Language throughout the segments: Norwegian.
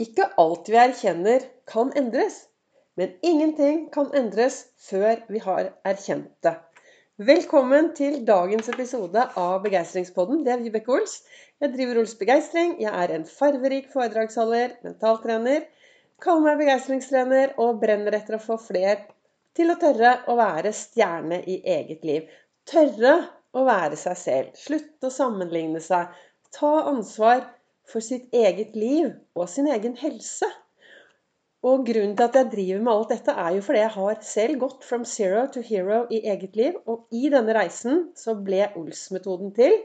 Ikke alt vi erkjenner, kan endres. Men ingenting kan endres før vi har erkjent det. Velkommen til dagens episode av Begeistringspodden. Det er Vibeke Ols. Jeg driver Ols Begeistring. Jeg er en farverik foredragsholder, mentaltrener. Kaller meg begeistringstrener og brenner etter å få flere til å tørre å være stjerne i eget liv. Tørre å være seg selv. Slutte å sammenligne seg. Ta ansvar for sitt eget liv og sin egen helse. Og grunnen til at jeg driver med alt dette, er jo fordi jeg har selv gått from zero to hero i eget liv. Og i denne reisen så ble Ols-metoden til.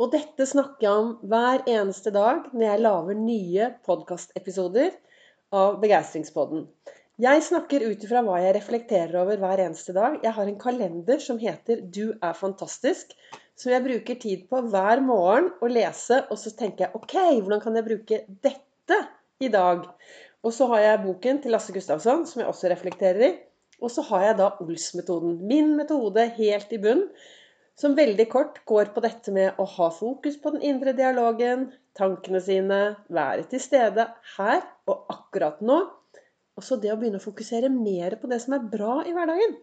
Og dette snakker jeg om hver eneste dag når jeg lager nye podkastepisoder av Begeistringspodden. Jeg snakker ut ifra hva jeg reflekterer over hver eneste dag. Jeg har en kalender som heter 'Du er fantastisk', som jeg bruker tid på hver morgen å lese. Og så tenker jeg OK, hvordan kan jeg bruke dette i dag? Og så har jeg boken til Lasse Gustavsson, som jeg også reflekterer i. Og så har jeg da Ols-metoden. Min metode helt i bunn. Som veldig kort går på dette med å ha fokus på den indre dialogen, tankene sine, være til stede her og akkurat nå. Og så det å begynne å fokusere mer på det som er bra i hverdagen.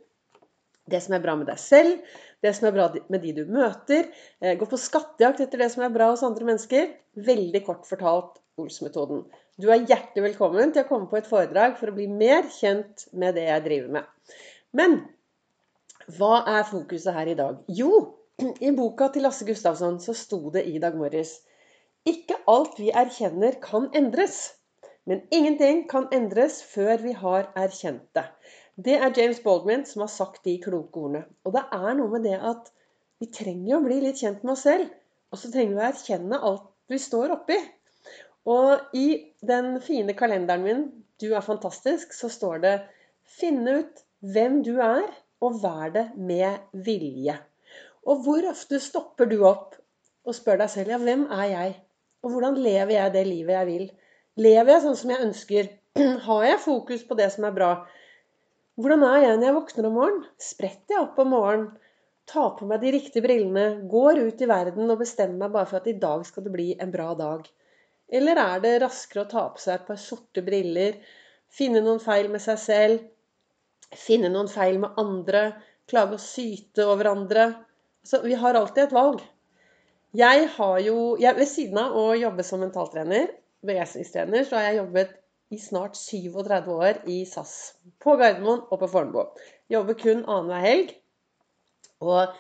Det som er bra med deg selv, det som er bra med de du møter. Eh, gå på skattejakt etter det som er bra hos andre mennesker. Veldig kort fortalt Ols-metoden. Du er hjertelig velkommen til å komme på et foredrag for å bli mer kjent med det jeg driver med. Men hva er fokuset her i dag? Jo, i boka til Lasse Gustavsson så sto det i dag morges Ikke alt vi erkjenner, kan endres. Men ingenting kan endres før vi har erkjent det. Det er James Baldwin som har sagt de kloke ordene. Og det er noe med det at vi trenger å bli litt kjent med oss selv. Og så trenger vi å erkjenne alt vi står oppi. Og i den fine kalenderen min 'Du er fantastisk', så står det 'Finne ut hvem du er, og vær det med vilje'. Og hvor ofte stopper du opp og spør deg selv 'Ja, hvem er jeg?' Og hvordan lever jeg det livet jeg vil? Lever jeg sånn som jeg ønsker? Har jeg fokus på det som er bra? Hvordan er jeg når jeg våkner om morgenen? Spretter jeg opp om morgenen? Tar på meg de riktige brillene? Går ut i verden og bestemmer meg bare for at i dag skal det bli en bra dag? Eller er det raskere å ta på seg et par sorte briller, finne noen feil med seg selv, finne noen feil med andre, klage og syte over andre? Så vi har alltid et valg. Jeg har jo jeg, Ved siden av å jobbe som mentaltrener, begeistringstrener, så har jeg jobbet i snart 37 år i SAS. På Gardermoen og på Fornebu. Jobber kun annenhver helg. Og,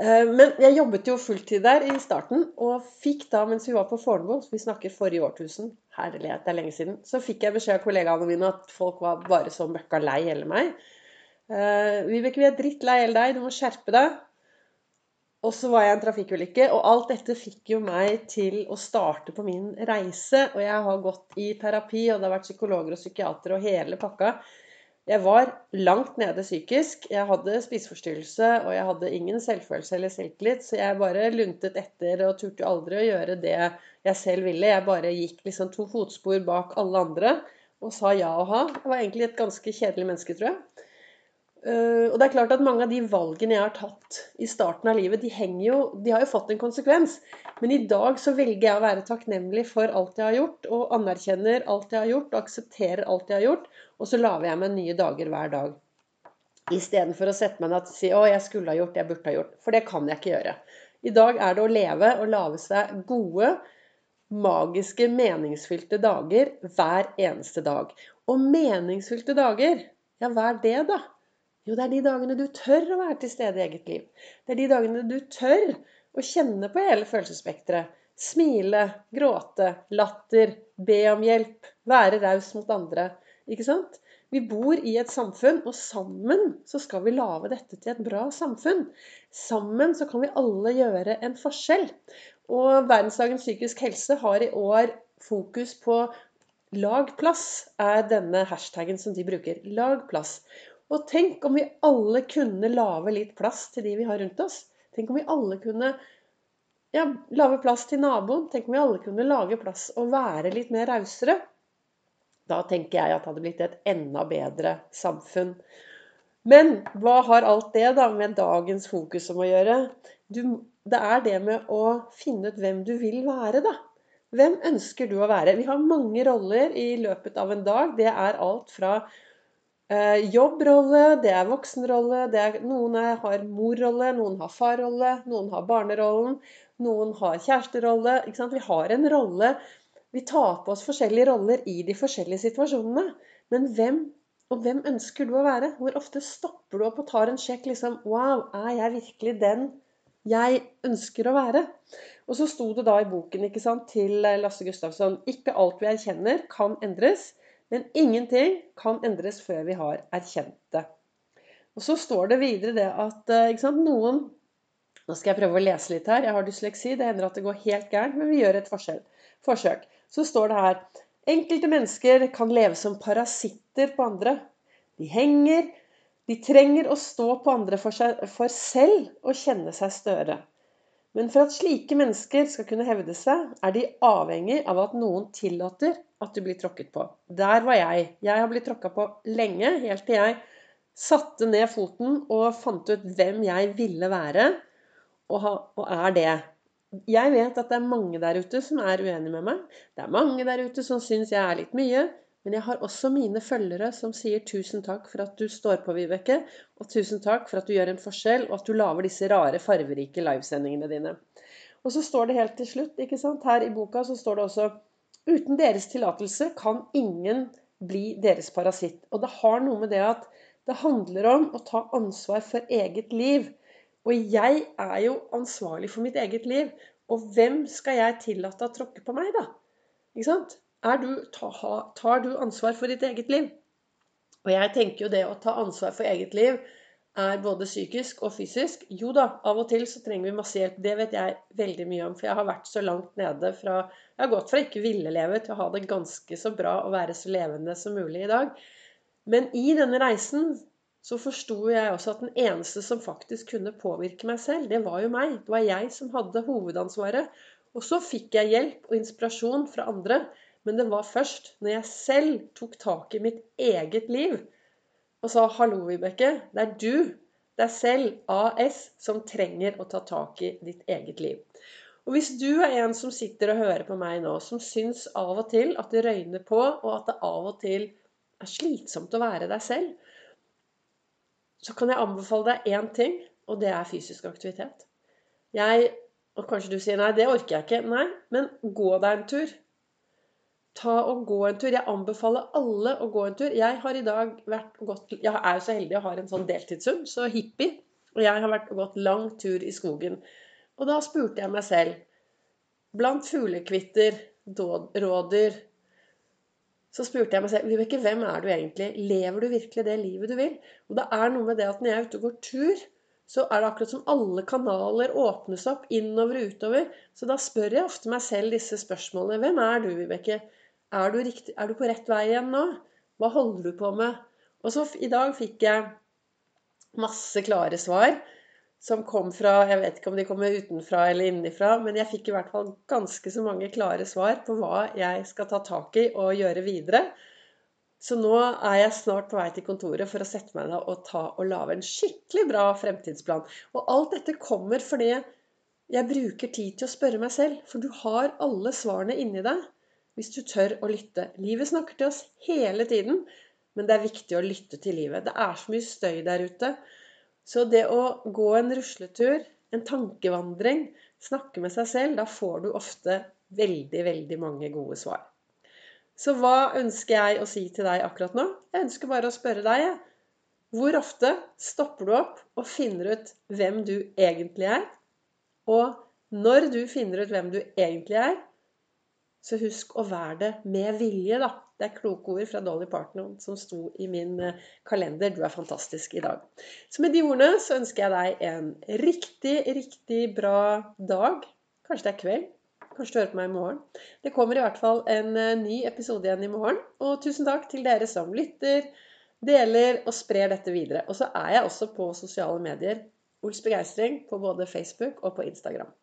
eh, men jeg jobbet jo fulltid der i starten, og fikk da, mens vi var på Fornebu, vi snakker forrige årtusen, herlighet, det er lenge siden, så fikk jeg beskjed av kollegaene mine at folk var bare så møkka lei hele meg. Eh, Vibeke, vi er drittlei hele deg, du må skjerpe deg. Og så var jeg en trafikkulykke, og alt dette fikk jo meg til å starte på min reise. Og jeg har gått i terapi, og det har vært psykologer og psykiatere og hele pakka. Jeg var langt nede psykisk. Jeg hadde spiseforstyrrelse, og jeg hadde ingen selvfølelse eller selvtillit, så jeg bare luntet etter og turte aldri å gjøre det jeg selv ville. Jeg bare gikk liksom to fotspor bak alle andre og sa ja og ha. Jeg var egentlig et ganske kjedelig menneske, tror jeg. Uh, og det er klart at Mange av de valgene jeg har tatt i starten av livet, de, jo, de, har jo fått en konsekvens. Men i dag så velger jeg å være takknemlig for alt jeg har gjort, og anerkjenner alt jeg har gjort, og aksepterer alt jeg har gjort. Og så lager jeg meg nye dager hver dag. Istedenfor å sette meg ned og si 'Å, jeg skulle ha gjort, jeg burde ha gjort'. For det kan jeg ikke gjøre. I dag er det å leve og lage seg gode, magiske, meningsfylte dager hver eneste dag. Og meningsfylte dager, ja, hva er det, da? Jo, det er de dagene du tør å være til stede i eget liv. Det er de dagene du tør å kjenne på hele følelsesspekteret. Smile, gråte, latter, be om hjelp, være raus mot andre. Ikke sant? Vi bor i et samfunn, og sammen så skal vi lage dette til et bra samfunn. Sammen så kan vi alle gjøre en forskjell. Og Verdensdagen psykisk helse har i år fokus på Lag plass, er denne hashtagen som de bruker. Lag plass. Og tenk om vi alle kunne lage litt plass til de vi har rundt oss. Tenk om vi alle kunne ja, lage plass til naboen. Tenk om vi alle kunne lage plass og være litt mer rausere. Da tenker jeg at det hadde blitt et enda bedre samfunn. Men hva har alt det da med dagens fokus om å gjøre? Du, det er det med å finne ut hvem du vil være, da. Hvem ønsker du å være? Vi har mange roller i løpet av en dag. Det er alt fra jobbrolle, det er voksenrolle, det er, noen har morrolle, noen har farrolle, noen har barnerollen, noen har kjæresterolle. Vi har en rolle. Vi tar på oss forskjellige roller i de forskjellige situasjonene. Men hvem og hvem ønsker du å være? Hvor ofte stopper du opp og tar en sjekk liksom Wow, er jeg virkelig den jeg ønsker å være? Og så sto det da i boken sant, til eh, Lasse Gustavsson Ikke alt vi erkjenner, kan endres. Men ingenting kan endres før vi har erkjent det. Og så står det videre det at eh, sant, noen Nå skal jeg prøve å lese litt her. Jeg har dysleksi. Det hender at det går helt gærent, men vi gjør et forskjell, forsøk. Så står det her Enkelte mennesker kan leve som parasitter på andre. De henger De trenger å stå på andre for, seg, for selv å kjenne seg større. Men for at slike mennesker skal kunne hevde seg, er de avhengig av at noen tillater at du blir tråkket på. Der var jeg. Jeg har blitt tråkka på lenge, helt til jeg satte ned foten og fant ut hvem jeg ville være, og, er det. Jeg vet at det er mange der ute som er uenige med meg. Det er mange der ute som syns jeg er litt mye. Men jeg har også mine følgere som sier tusen takk for at du står på, Vibeke. Og tusen takk for at du gjør en forskjell, og at du lager disse rare, farverike livesendingene dine. Og så står det helt til slutt, ikke sant, her i boka så står det også Uten deres tillatelse kan ingen bli deres parasitt. Og det har noe med det at det handler om å ta ansvar for eget liv. Og jeg er jo ansvarlig for mitt eget liv. Og hvem skal jeg tillate å tråkke på meg, da? Ikke sant? Du, tar du ansvar for ditt eget liv? Og jeg tenker jo det å ta ansvar for eget liv er både psykisk og fysisk. Jo da, av og til så trenger vi masse hjelp. Det vet jeg veldig mye om. For jeg har vært så langt nede fra Jeg har gått fra ikke ville leve til å ha det ganske så bra og være så levende som mulig i dag. Men i denne reisen så forsto jeg også at den eneste som faktisk kunne påvirke meg selv, det var jo meg. Det var jeg som hadde hovedansvaret. Og så fikk jeg hjelp og inspirasjon fra andre. Men det var først når jeg selv tok tak i mitt eget liv og sa 'Hallo, Vibeke. Det er du, deg selv, AS, som trenger å ta tak i ditt eget liv'. Og hvis du er en som sitter og hører på meg nå, som syns av og til at det røyner på, og at det av og til er slitsomt å være deg selv, så kan jeg anbefale deg én ting, og det er fysisk aktivitet. Jeg, og kanskje du sier nei, det orker jeg ikke. Nei, men gå deg en tur ta og gå en tur. Jeg anbefaler alle å gå en tur. Jeg har i dag vært gått Jeg er jo så heldig å ha en sånn deltidshund, så hippie. Og jeg har vært gått lang tur i skogen. Og da spurte jeg meg selv Blant fuglekvitter, rådyr Så spurte jeg meg selv Vibeke, hvem er du egentlig? Lever du virkelig det livet du vil? Og det er noe med det at når jeg er ute og går tur, så er det akkurat som alle kanaler åpnes opp innover og utover. Så da spør jeg ofte meg selv disse spørsmålene. Hvem er du, Vibeke? Er du, riktig, er du på rett vei igjen nå? Hva holder du på med? Og så i dag fikk jeg masse klare svar som kom fra Jeg vet ikke om de kommer utenfra eller innenfra, men jeg fikk i hvert fall ganske så mange klare svar på hva jeg skal ta tak i og gjøre videre. Så nå er jeg snart på vei til kontoret for å sette meg ned og ta og lage en skikkelig bra fremtidsplan. Og alt dette kommer fordi jeg bruker tid til å spørre meg selv, for du har alle svarene inni deg hvis du tør å lytte. Livet snakker til oss hele tiden, men det er viktig å lytte til livet. Det er så mye støy der ute. Så det å gå en rusletur, en tankevandring, snakke med seg selv, da får du ofte veldig, veldig mange gode svar. Så hva ønsker jeg å si til deg akkurat nå? Jeg ønsker bare å spørre deg. Hvor ofte stopper du opp og finner ut hvem du egentlig er? Og når du finner ut hvem du egentlig er, så husk å være det med vilje, da. Det er kloke ord fra Dolly Parton som sto i min eh, kalender. Du er fantastisk i dag. Så med de ordene så ønsker jeg deg en riktig, riktig bra dag. Kanskje det er kveld. Kanskje du hører på meg i morgen. Det kommer i hvert fall en eh, ny episode igjen i morgen. Og tusen takk til dere som lytter, deler og sprer dette videre. Og så er jeg også på sosiale medier. Ols Begeistring på både Facebook og på Instagram.